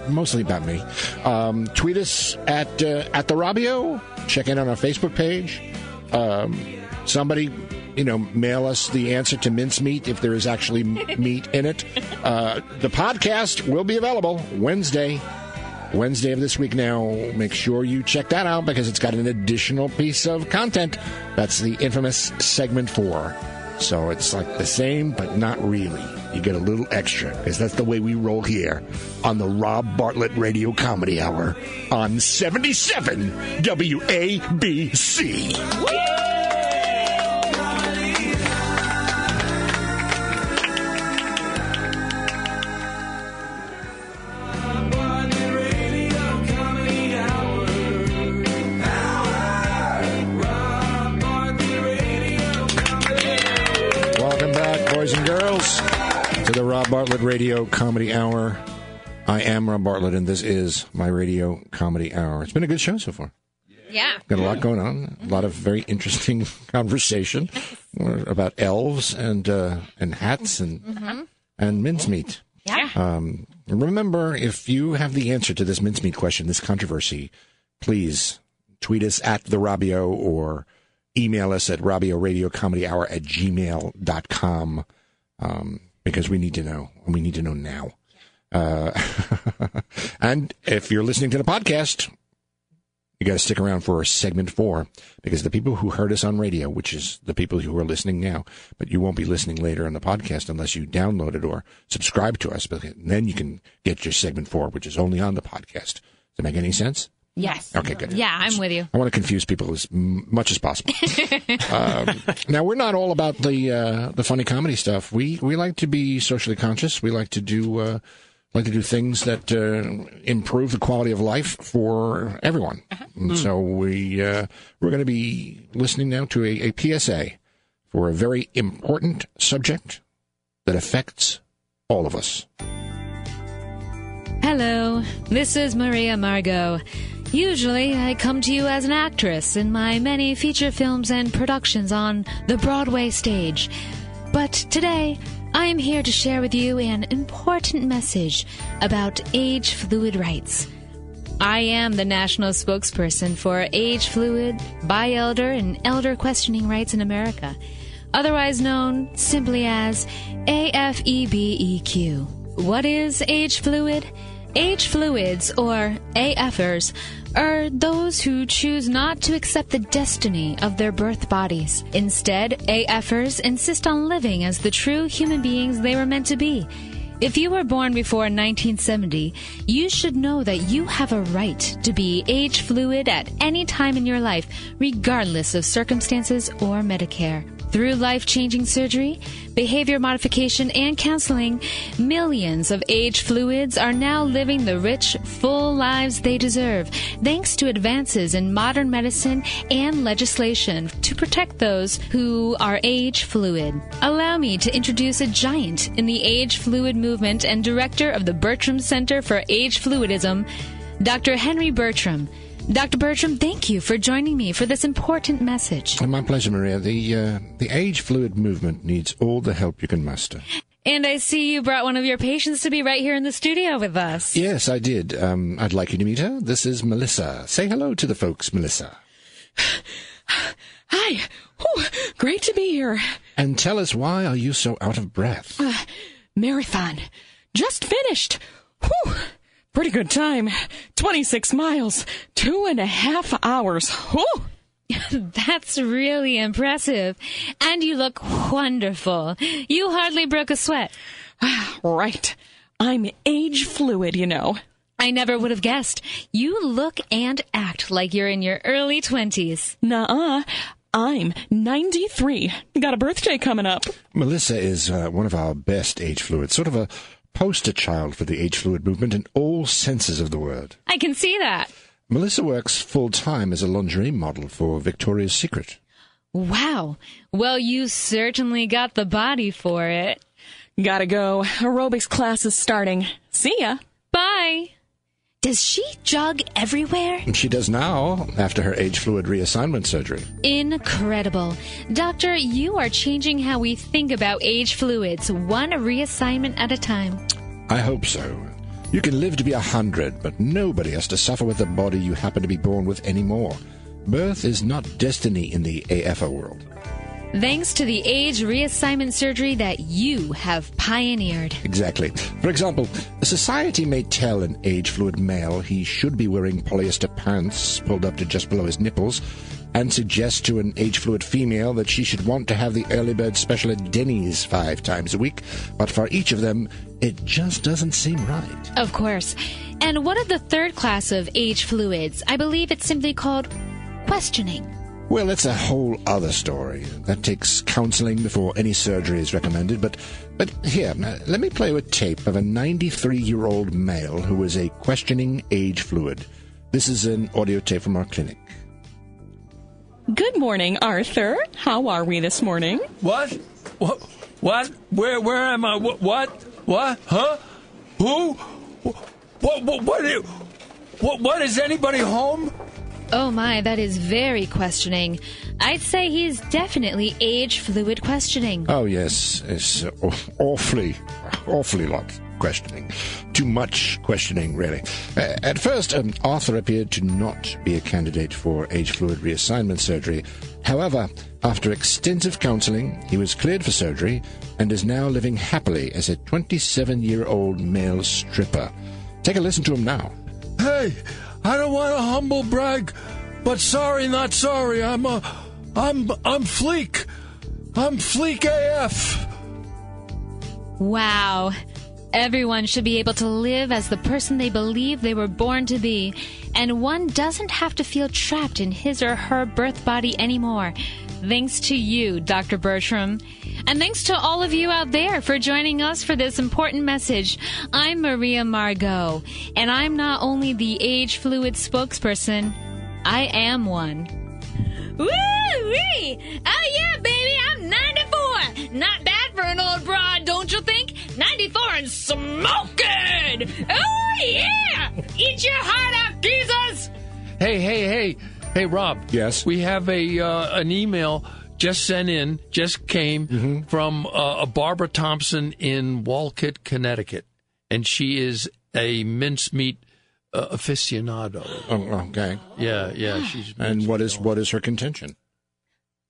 Mostly about me. Um, tweet us at uh, at the Robio. Check in on our Facebook page. Um, somebody, you know, mail us the answer to mincemeat if there is actually meat in it. Uh, the podcast will be available Wednesday. Wednesday of this week now. Make sure you check that out because it's got an additional piece of content. That's the infamous segment four. So it's like the same, but not really. You get a little extra because that's the way we roll here on the Rob Bartlett Radio Comedy Hour on 77 WABC. Bartlett Radio Comedy Hour. I am Rob Bartlett, and this is my Radio Comedy Hour. It's been a good show so far. Yeah. Got a lot going on. A lot of very interesting <laughs> conversation about elves and uh, and hats and and mincemeat. Yeah. Um, remember, if you have the answer to this mincemeat question, this controversy, please tweet us at the Robio or email us at Robio Radio Comedy Hour at gmail.com um, because we need to know. and We need to know now. Uh, <laughs> and if you're listening to the podcast, you got to stick around for segment four because the people who heard us on radio, which is the people who are listening now, but you won't be listening later on the podcast unless you download it or subscribe to us. But then you can get your segment four, which is only on the podcast. Does that make any sense? Yes. Okay, good. Yeah, I'm with you. I want to confuse people as much as possible. <laughs> um, now we're not all about the uh, the funny comedy stuff. We we like to be socially conscious. We like to do uh, like to do things that uh, improve the quality of life for everyone. And so we uh, we're going to be listening now to a, a PSA for a very important subject that affects all of us. Hello, this is Maria Margot. Usually, I come to you as an actress in my many feature films and productions on the Broadway stage. But today, I am here to share with you an important message about age fluid rights. I am the national spokesperson for age fluid, bi elder, and elder questioning rights in America, otherwise known simply as AFEBEQ. What is age fluid? Age fluids, or AFers, are those who choose not to accept the destiny of their birth bodies. Instead, AFers insist on living as the true human beings they were meant to be. If you were born before 1970, you should know that you have a right to be age fluid at any time in your life, regardless of circumstances or Medicare. Through life changing surgery, behavior modification, and counseling, millions of age fluids are now living the rich, full lives they deserve, thanks to advances in modern medicine and legislation to protect those who are age fluid. Allow me to introduce a giant in the age fluid movement and director of the Bertram Center for Age Fluidism, Dr. Henry Bertram. Dr. Bertram, thank you for joining me for this important message. My pleasure, Maria. The uh, the age fluid movement needs all the help you can muster. And I see you brought one of your patients to be right here in the studio with us. Yes, I did. Um, I'd like you to meet her. This is Melissa. Say hello to the folks, Melissa. <sighs> Hi. Whew, great to be here. And tell us why are you so out of breath? Marathon. Just finished. Whew. Pretty good time. 26 miles. Two and a half hours. Whew. <laughs> That's really impressive. And you look wonderful. You hardly broke a sweat. <sighs> Right. I'm age fluid, you know. I never would have guessed. You look and act like you're in your early 20s. Nuh-uh. I'm 93. Got a birthday coming up. Melissa is uh, one of our best age fluids, sort of a poster child for the age fluid movement in all senses of the word. I can see that. Melissa works full time as a lingerie model for Victoria's Secret. Wow. Well, you certainly got the body for it. Gotta go. Aerobics class is starting. See ya. Bye. Does she jog everywhere? She does now after her age fluid reassignment surgery. Incredible. Doctor, you are changing how we think about age fluids, one reassignment at a time. I hope so. You can live to be a hundred, but nobody has to suffer with the body you happen to be born with anymore. Birth is not destiny in the AFA world. Thanks to the age reassignment surgery that you have pioneered. Exactly. For example, society may tell an age fluid male he should be wearing polyester pants pulled up to just below his nipples, and suggest to an age fluid female that she should want to have the early bird special at Denny's five times a week. But for each of them, it just doesn't seem right. Of course. And what of the third class of age fluids? I believe it's simply called questioning. Well, that's a whole other story. That takes counseling before any surgery is recommended. But, but here, uh, let me play you a tape of a 93-year-old male who is a questioning age fluid. This is an audio tape from our clinic. Good morning, Arthur. How are we this morning? What? What? What? Where? Where am I? What? What? What? Huh? Who? What? What? What? What? What, what is anybody home? Oh my, that is very questioning. I'd say he's definitely age fluid questioning. Oh, yes, it's uh, awfully, awfully lot questioning. Too much questioning, really. Uh, at first, um, Arthur appeared to not be a candidate for age fluid reassignment surgery. However, after extensive counseling, he was cleared for surgery and is now living happily as a 27 year old male stripper. Take a listen to him now. Hey, I don't want to humble brag, but sorry, not sorry. I'm a, I'm, I'm Fleek. I'm Fleek AF. Wow. Everyone should be able to live as the person they believe they were born to be, and one doesn't have to feel trapped in his or her birth body anymore. Thanks to you, Dr. Bertram. And thanks to all of you out there for joining us for this important message. I'm Maria Margot, and I'm not only the age fluid spokesperson, I am one. Woo-wee! Oh yeah, baby, I'm 94! Not bad for an old broad, don't you think? 94 and smoking! Oh yeah! Eat your heart out, geezers! Hey, hey, hey, hey, Rob. Yes? We have a uh, an email just sent in, just came from uh, a Barbara Thompson in Wolcott, Connecticut, and she is a mincemeat uh, aficionado. Oh, okay. Yeah, yeah, she's. And what is what is her contention?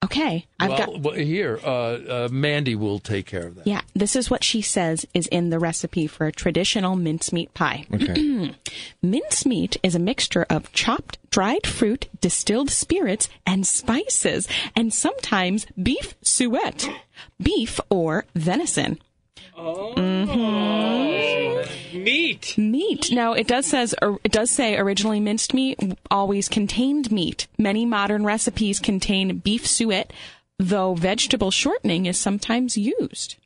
Okay, I've well, got. well, here, uh, uh, Mandy will take care of that. Yeah, this is what she says is in the recipe for a traditional mincemeat pie. Okay. <clears throat> Mincemeat is a mixture of chopped dried fruit, distilled spirits, and spices, and sometimes beef suet, beef or venison. Oh. Meat. Meat. Now it does says it does say originally minced meat always contained meat. Many modern recipes contain beef suet, though vegetable shortening is sometimes used.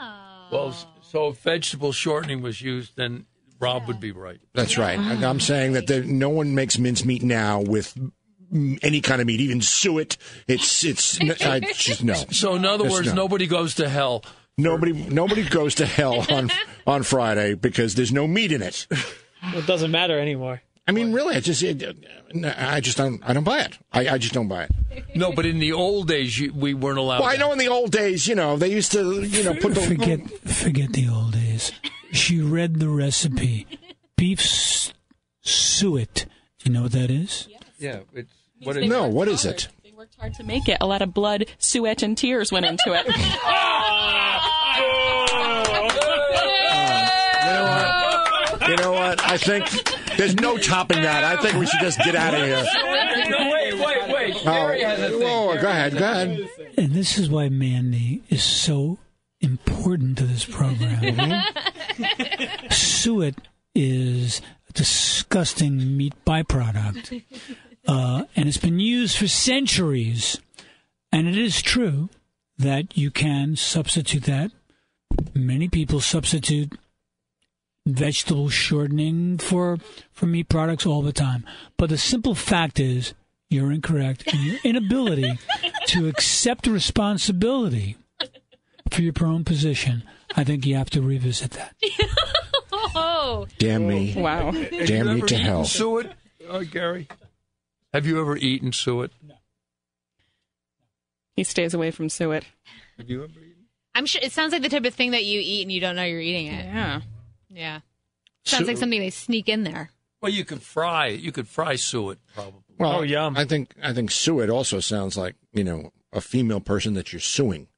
Oh. Well, so if vegetable shortening was used, then Rob would be right. That's right. And I'm saying that there, no one makes mincemeat now with any kind of meat, even suet. It's it's <laughs> I just no. So in other Yes, words, no. nobody goes to hell. Nobody nobody goes to hell on on Friday because there's no meat in it. Well, it doesn't matter anymore. I mean, really, I just it, I just don't I don't buy it. I, I just don't buy it. No, but in the old days, you, we weren't allowed. Well, I know in the old days, you know, they used to you know put the Forget, forget the old days. She read the recipe. Beef suet. Do you know what that is? Yeah, it's what They it, No, what is it? They worked hard to make it. A lot of blood, sweat, and tears went into it. You know what? You know what? I think there's no topping that. I think we should just get out of here. wait, wait, wait. Oh, Gary has a thing. oh, go ahead, go ahead. And this is why Mandy is so important to this program. <laughs> Suet is a disgusting meat byproduct, uh, and it's been used for centuries. And it is true that you can substitute that. Many people substitute vegetable shortening for for meat products all the time. But the simple fact is you're incorrect in your <laughs> inability to accept responsibility for your own position. I think you have to revisit that. Oh, <laughs> Damn me. wow. Have you Damn me to eaten hell. Suet, uh, Gary? Have you ever eaten suet? No. He stays away from suet. Have you ever eaten? I'm sure it sounds like the type of thing that you eat and you don't know you're eating it. Yeah. Yeah. Sounds like something they sneak in there. Well, you could fry. it. You could fry suet, probably. Well, Oh, yum. I think I think suet also sounds like you know a female person that you're suing.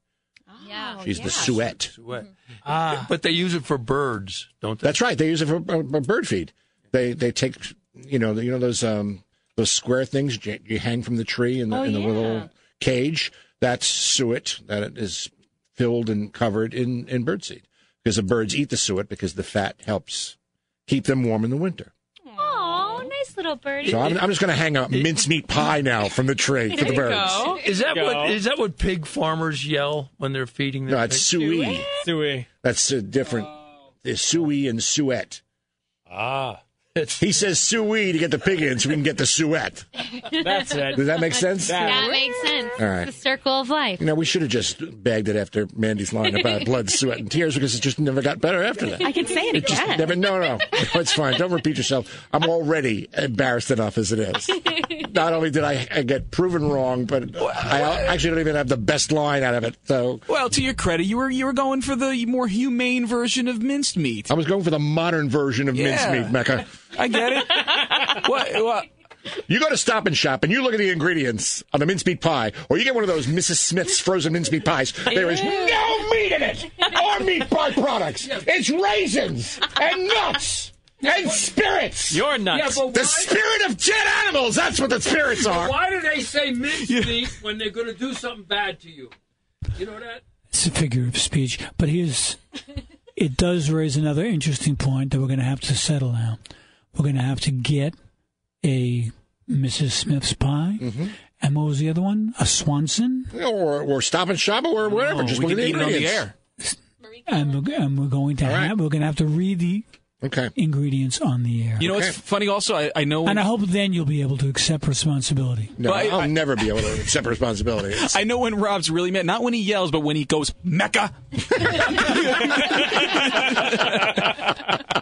Yeah. She's the suet. Suet. Ah. But they use it for birds, don't they? That's right. They use it for uh, bird feed. They they take you know you know those um those square things you, you hang from the tree in the, Oh, in the yeah. little cage. That's suet that is filled and covered in, in birdseed because the birds eat the suet because the fat helps keep them warm in the winter. Oh, nice little birdie. So I'm, I'm just going to hang a mincemeat pie now from the tree for the birds. Is that Go. what is that what pig farmers yell when they're feeding their No, it's pigs? suey. Suey. That's a different. There's suey and suet. Ah, it's <laughs> He says suey to get the pig in so we can get the suet. That's it. Does that make sense? That makes sense. All right. It's the circle of life. You know, we should have just bagged it after Mandy's line about <laughs> blood, sweat, and tears because it just never got better after that. I can say it It just again. never. No, no, no. It's fine. Don't repeat yourself. I'm already embarrassed enough as it is. <laughs> Not only did I get proven wrong, but I actually don't even have the best line out of it. So Well, to your credit, you were you were going for the more humane version of minced meat. I was going for the modern version of Yeah. mincemeat, Mecca. <laughs> I get it. what? What? You go to Stop and Shop and you look at the ingredients on the mincemeat pie, or you get one of those Mrs. Smith's frozen mincemeat pies. There is no meat in it, or meat byproducts. It's raisins and nuts and spirits. You're nuts. the spirit of dead animals. That's what the spirits are. Why do they say mincemeat when they're going to do something bad to you? You know that? It's a figure of speech. But here's, it does raise another interesting point that we're going to have to settle now. We're going to have to get a Mrs. Smith's pie. Mm-hmm. And what was the other one? A Swanson. Or, or Stop and Shop or whatever. Just we look at can the eat it on the air. And we're, and we're going to All right. have, we're going to have to read the Okay. ingredients on the air. You know what's funny? Also, I, I know. and I hope then you'll be able to accept responsibility. No, Well, I- I'll I- never be able to accept responsibility. It's- <laughs> I know when Rob's really mad. Not when he yells, but when he goes Mecca. <laughs>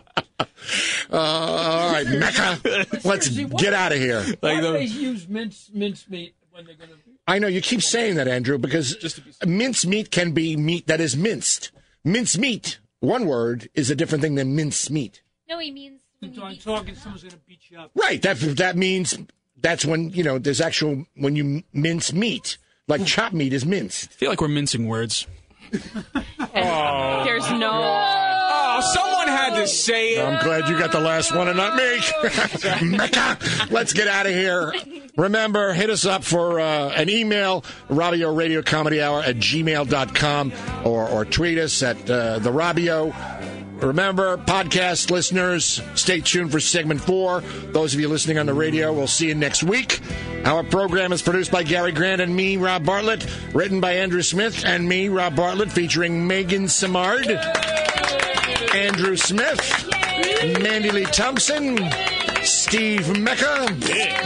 Uh, all right, Mecca. Let's get out of here. Why Like do they use mince mincemeat when they're going to? I know you keep saying that, Andrew, because mince meat can be meat that is minced. Mince meat, one word, is a different thing than mince meat. No, he means I'm talking. Someone's going to beat you up. Right. That that means that's when you know there's actual when you mince meat, like chopped meat is minced. I feel like we're mincing words. <laughs> There's no. Oh, Had to say it. I'm glad you got the last one and not me. <laughs> Mecca. Let's get out of here. Remember, hit us up for uh, an email, Robio Radio Comedy Hour at gmail.com or, or tweet us at uh, the Robio. Remember, podcast listeners, stay tuned for segment four. Those of you listening on the radio, we'll see you next week. Our program is produced by Gary Grant and me, Rob Bartlett, written by Andrew Smith and me, Rob Bartlett, featuring Megan Samard, Andrew Smith, Mandy Lee Thompson, Steve Mecca,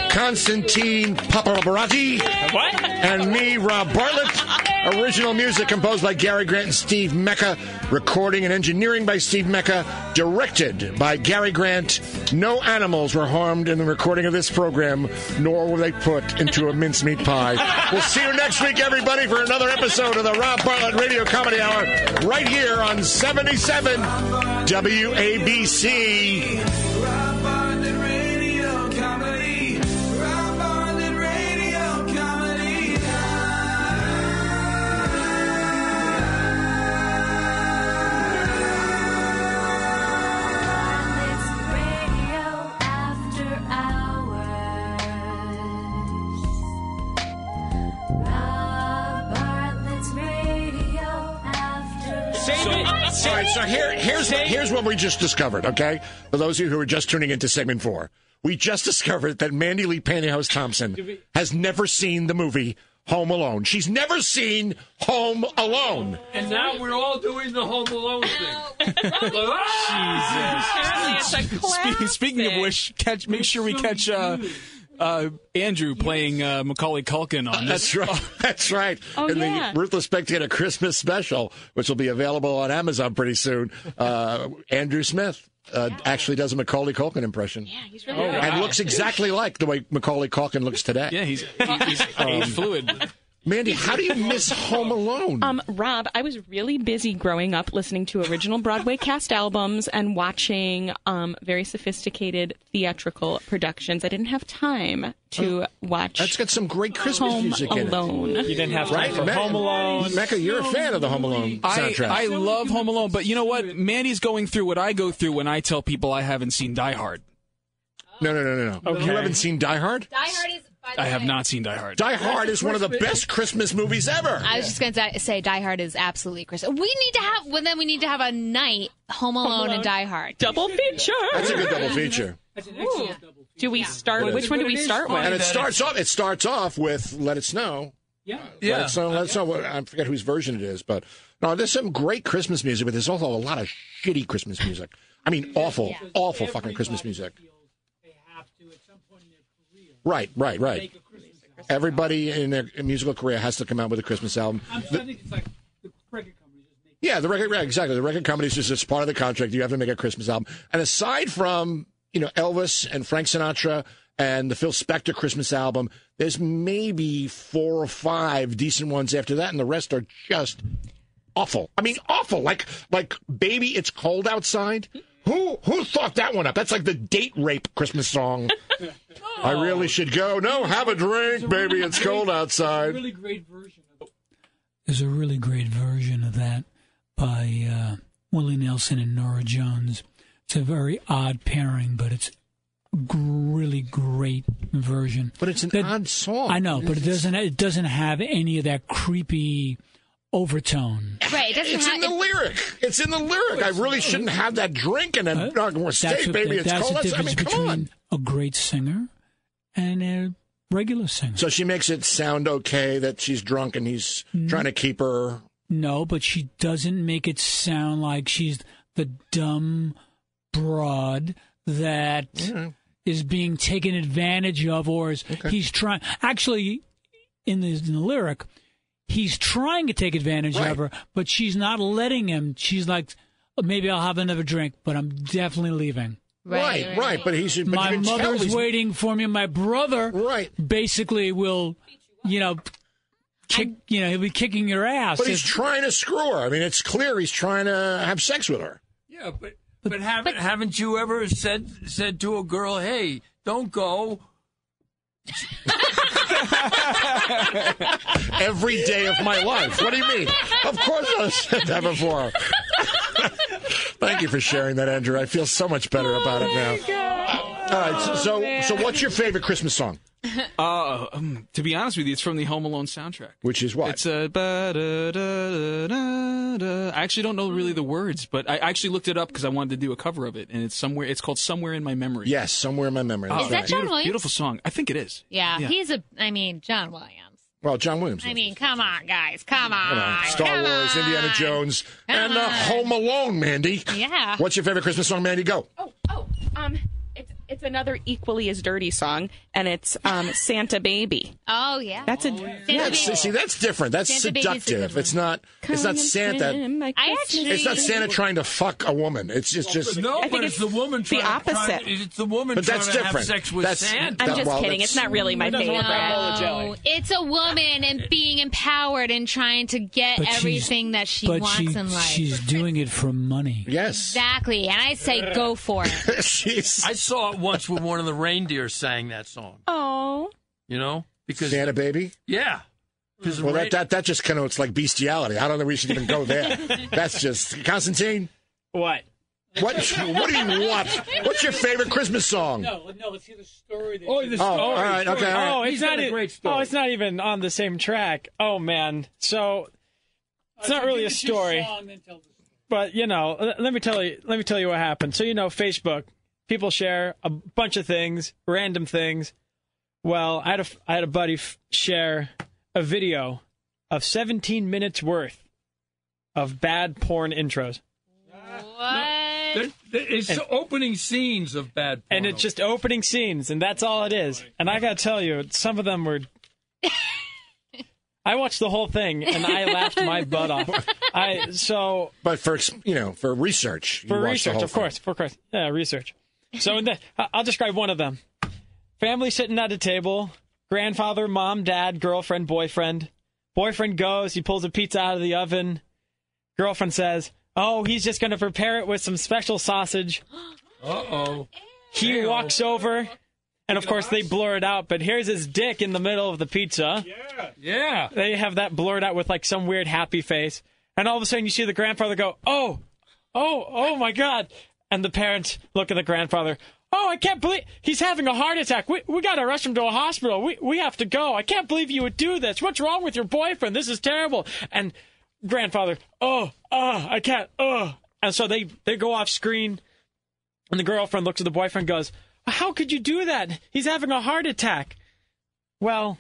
Constantine Paparazzi, What? and me, Rob Bartlett. Original music composed by Gary Grant and Steve Mecca. Recording and engineering by Steve Mecca. Directed by Gary Grant. No animals were harmed in the recording of this program, nor were they put into a mincemeat pie. We'll see you next week, everybody, for another episode of the Rob Bartlett Radio Comedy Hour, right here on 77 WABC. Right, so here, here's here's what we just discovered. Okay, for those of you who are just tuning into segment four, we just <laughs> discovered that Mandy Lee Pantyhose Thompson has never seen the movie Home Alone. She's never seen Home Alone. And now we're all doing the Home Alone thing. <laughs> Jesus. Spe- speaking of which, catch make sure we catch uh, uh, Andrew playing uh, Macaulay Culkin on this. That's right. <laughs> That's right. Oh, In yeah. the Ruthless Spectator Christmas special, which will be available on Amazon pretty soon, uh, Andrew Smith uh, actually does a Macaulay Culkin impression. Yeah, he's really Oh, good. And looks exactly like the way Macaulay Culkin looks today. Yeah, he's he- he's <laughs> age fluid. Mandy, how do you miss Home Alone? Um, Rob, I was really busy growing up listening to original Broadway cast albums and watching um, very sophisticated theatrical productions. I didn't have time to watch That's got some great Christmas Home music in it. Alone. You didn't have time Right? for Me- Home Alone. Mecca, you're a fan of the Home Alone I, soundtrack. I love Home Alone, but you know what? Mandy's going through what I go through when I tell people I haven't seen Die Hard. No, no, no, no, no. Okay. You haven't seen Die Hard? Die Hard is. By the I have not seen Die Hard. Die Hard is one of the best Christmas movies ever. I was just going to say Die Hard is absolutely Christmas. We need to have, well, then we need to have a night Home Alone, and Die Hard. Double feature. That's a good double feature. Do we start? Which one do we start with? And it starts off. It starts off with "Let It Snow." Yeah. Let it snow. Let it snow. I forget whose version it is, but no, there's some great Christmas music, but there's also a lot of shitty Christmas music. I mean, awful, awful fucking Christmas music. Right, right, right. Everybody in their musical career has to come out with a Christmas album. I'm, I think it's like the record company just make Yeah, the record, yeah, exactly. The record companies just it's part of the contract. You have to make a Christmas album. And aside from you know Elvis and Frank Sinatra and the Phil Spector Christmas album, there's maybe four or five decent ones after that, and the rest are just awful. I mean, awful. Like like baby, it's cold outside. Who who thought that one up? That's like the date rape Christmas song. <laughs> I really should go. No, have a drink, baby. It's cold outside. really great version of There's a really great version of that by uh, Willie Nelson and Norah Jones. It's a very odd pairing, but it's a g- really great version. But it's an That- odd song. I know, but it doesn't. It doesn't have any of that creepy overtone. Right, it doesn't It's have. in the lyric. It's in the lyric. I really shouldn't have that drink and then not more That's steak, what baby. It's that's cold. the. I mean, come between on. a great singer and a regular singer. So she makes it sound okay that she's drunk and he's Mm. trying to keep her. No, but she doesn't make it sound like she's the dumb broad that is being taken advantage of, or is he's trying. Actually, in the, in the lyric, he's trying to take advantage Right. of her, but she's not letting him. She's like, oh, maybe I'll have another drink, but I'm definitely leaving. Right, right. But he's. But My you can tell mother's waiting for me. My brother, right, basically will, you know, kick. You know, he'll be kicking your ass. But he's if- trying to screw her. I mean, it's clear he's trying to have sex with her. Yeah, but but haven't haven't you ever said said to a girl, "Hey, don't go"? <laughs> <laughs> Every day of my life. What do you mean? Of course I've said that before. <laughs> Thank you for sharing that, Andrew. I feel so much better about it oh, now. All right. So, so, so what's your favorite Christmas song? Uh, um, to be honest with you, it's from the Home Alone soundtrack. Which is what? It's a. ba-da-da-da-da-da. I actually don't know really the words, but I actually looked it up because I wanted to do a cover of it, and it's somewhere. It's called "Somewhere in My Memory." Yes, somewhere in my memory. Oh, Is that John beautiful, Williams? Beautiful song. I think it is. yeah, Yeah. he's a. I mean, John Williams. Well, John Williams. I mean, come on, guys, come on. You know, Star come Wars, on. Indiana Jones, Come and uh, on. Home Alone, Mandy. Yeah. What's your favorite Christmas song, Mandy? Go. Oh, oh, um, it's it's another equally as dirty song, and it's um <laughs> Santa Baby. Oh yeah. That's a Santa That's, Baby. see, that's different. That's Santa Baby's a good seductive. It's not. It's not Santa. I actually. It's not Santa trying to fuck a woman. It's just just. No, I think but it's, it's the woman the trying, opposite. trying- it's the woman But trying that's to have different. sex with That's- Santa. I'm just well, kidding. It's not really my favorite. No, it's a woman and being empowered and trying to get But everything that she but wants she, in life. she's doing it for money. Yes. Exactly, and I say go for it. <laughs> I saw it once when one of the reindeer sang that song. Oh, You know, because Santa baby. yeah, because Well, that, that that just connotes like bestiality. I don't think we should even go there. <laughs> That's just Constantine. What? What? What do you want? What's your favorite Christmas song? No, no, let's hear the story. Oh, the Oh, story, all right, okay, all right. Oh, it's He's not. got a great story. Oh, it's not even on the same track. Oh man. So it's not uh, really a story. But you know, l- let me tell you. Let me tell you what happened. So you know, Facebook. People share a bunch of things, random things. Well, I had a f- I had a buddy f- share a video of 17 minutes worth of bad porn intros. What? There- there- It's the opening scenes of bad. porn. and it's just opening scenes, and that's all it is. And I gotta tell you, some of them were. <laughs> I watched the whole thing and I laughed my butt off. I so But for ex- you know, for research, you for watch the research, whole of course, of course, yeah, research. So in the, I- I'll describe one of them: family sitting at a table, grandfather, mom, dad, girlfriend, boyfriend. Boyfriend goes, he pulls a pizza out of the oven. Girlfriend says, "Oh, he's just going to prepare it with some special sausage." <gasps> Uh oh. He walks over, and of course they blur it out. But here's his dick in the middle of the pizza. Yeah. Yeah. They have that blurred out with like some weird happy face, and all of a sudden you see the grandfather go, "Oh, oh, oh my God!" And the parents look at the grandfather. Oh, I can't believe he's having a heart attack. We we got to rush him to a hospital. We we have to go. I can't believe you would do this. What's wrong with your boyfriend? This is terrible. And grandfather, oh, oh, I can't, oh. And so they they go off screen, and the girlfriend looks at the boyfriend, and goes, "How could you do that? He's having a heart attack." Well,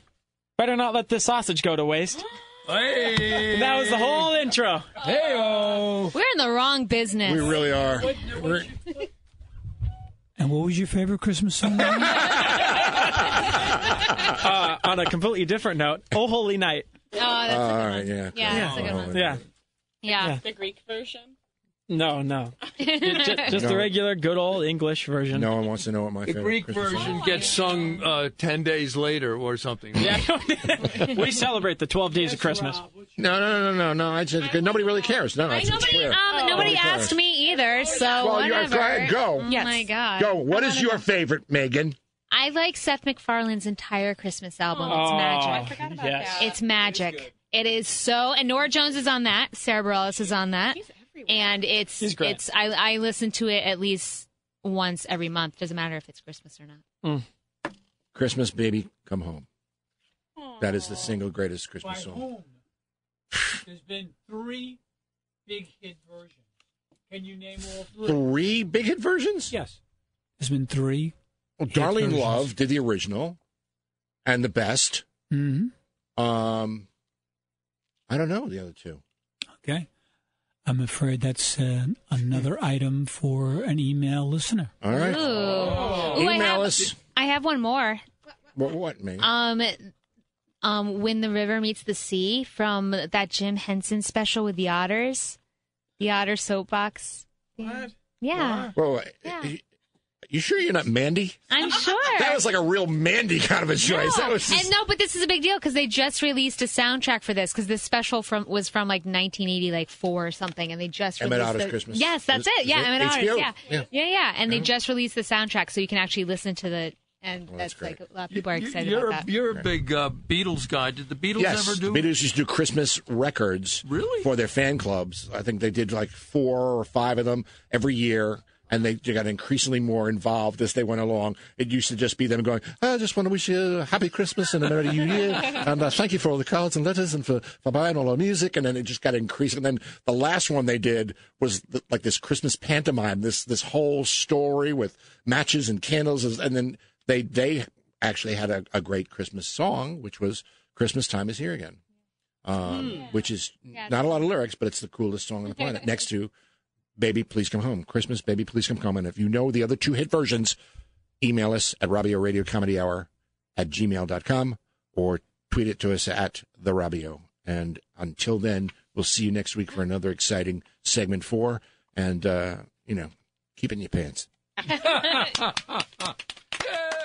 better not let this sausage go to waste. <gasps> <laughs> Hey. That was the whole intro. Hey, oh. We're in the wrong business. We really are. We're, And what was your favorite Christmas song? <laughs> uh, on a completely different note, "Oh Holy Night." Oh, that's a good right, one. yeah. Yeah, that's a good one. Yeah. Yeah. The Greek version. No, no. just, just No. the regular, good old English version. no one wants to know what my The favorite Greek Christmas song version gets sung uh, 10 days later or something. Yeah, <laughs> we celebrate the 12 days of Christmas. No, no, no, no, no. I said nobody really cares. No, it's, it's Nobody, clear. um, nobody asked me either, so Well, you are go ahead, go. Oh my god. Go. What is your favorite, Megan? I like Seth MacFarlane's entire Christmas album. It's Oh, magic. yes. It's magic. It is so, and Norah Jones is on that. Sara Bareilles is on that, and it's She's great. it's. I I listen to it at least once every month. Doesn't matter if it's Christmas or not. Mm. Christmas, baby, come home. That is the single greatest By Christmas song. whom? <sighs> There's been three big hit versions. Can you name all three? Three big hit versions? Yes. There's been three. Well, hit Darlene versions. Love did the original and the best. Mm-hmm. Um, I don't know the other two. Okay. I'm afraid that's uh, another item for an email listener. All right. Ooh. Ooh, I Email have, us. I have one more. What, what Megan? Um, um, when the river meets the sea from that Jim Henson special with the otters, the otter soapbox. What? Yeah, Whoa, yeah. You sure you're not Mandy? I'm <laughs> sure. That was like a real Mandy kind of a choice. That was just, and no, but this is a big deal because they just released a soundtrack for this because this special from was from like 1980, like four or something, and they just Emmett released Otter's the- Christmas. Yes, that's Is- it. is Yeah, it Emmett Otter's. Yeah. Yeah. yeah, yeah, And they just released the soundtrack, so you can actually listen to the. And that's that's, like great. a lot of people are You- excited you're, about a, that. you're a big uh, Beatles guy. Did the Beatles yes, ever do? the Beatles used to do Christmas records Really? for their fan clubs. I think they did like four or five of them every year. And they, they got increasingly more involved as they went along. It used to just be them going, I just want to wish you a happy Christmas and a Merry New Year. <laughs> And uh, thank you for all the cards and letters and for, for buying all our music. And then it just got increasing. And then the last one they did was th- like this Christmas pantomime, this, this whole story with matches and candles. And then they, they actually had a, a great Christmas song, which was Christmas Time is Here Again um, which is not a lot of lyrics, but it's the coolest song on the planet. Next to "Baby Please Come Home," Christmas "Baby Please Come Home." And if you know the other two hit versions, email us at Robio Radio Comedy Hour at gmail.com or tweet it to us at the Robio. And until then, we'll see you next week for another exciting segment four. And uh, you know, keep it in your pants. <laughs>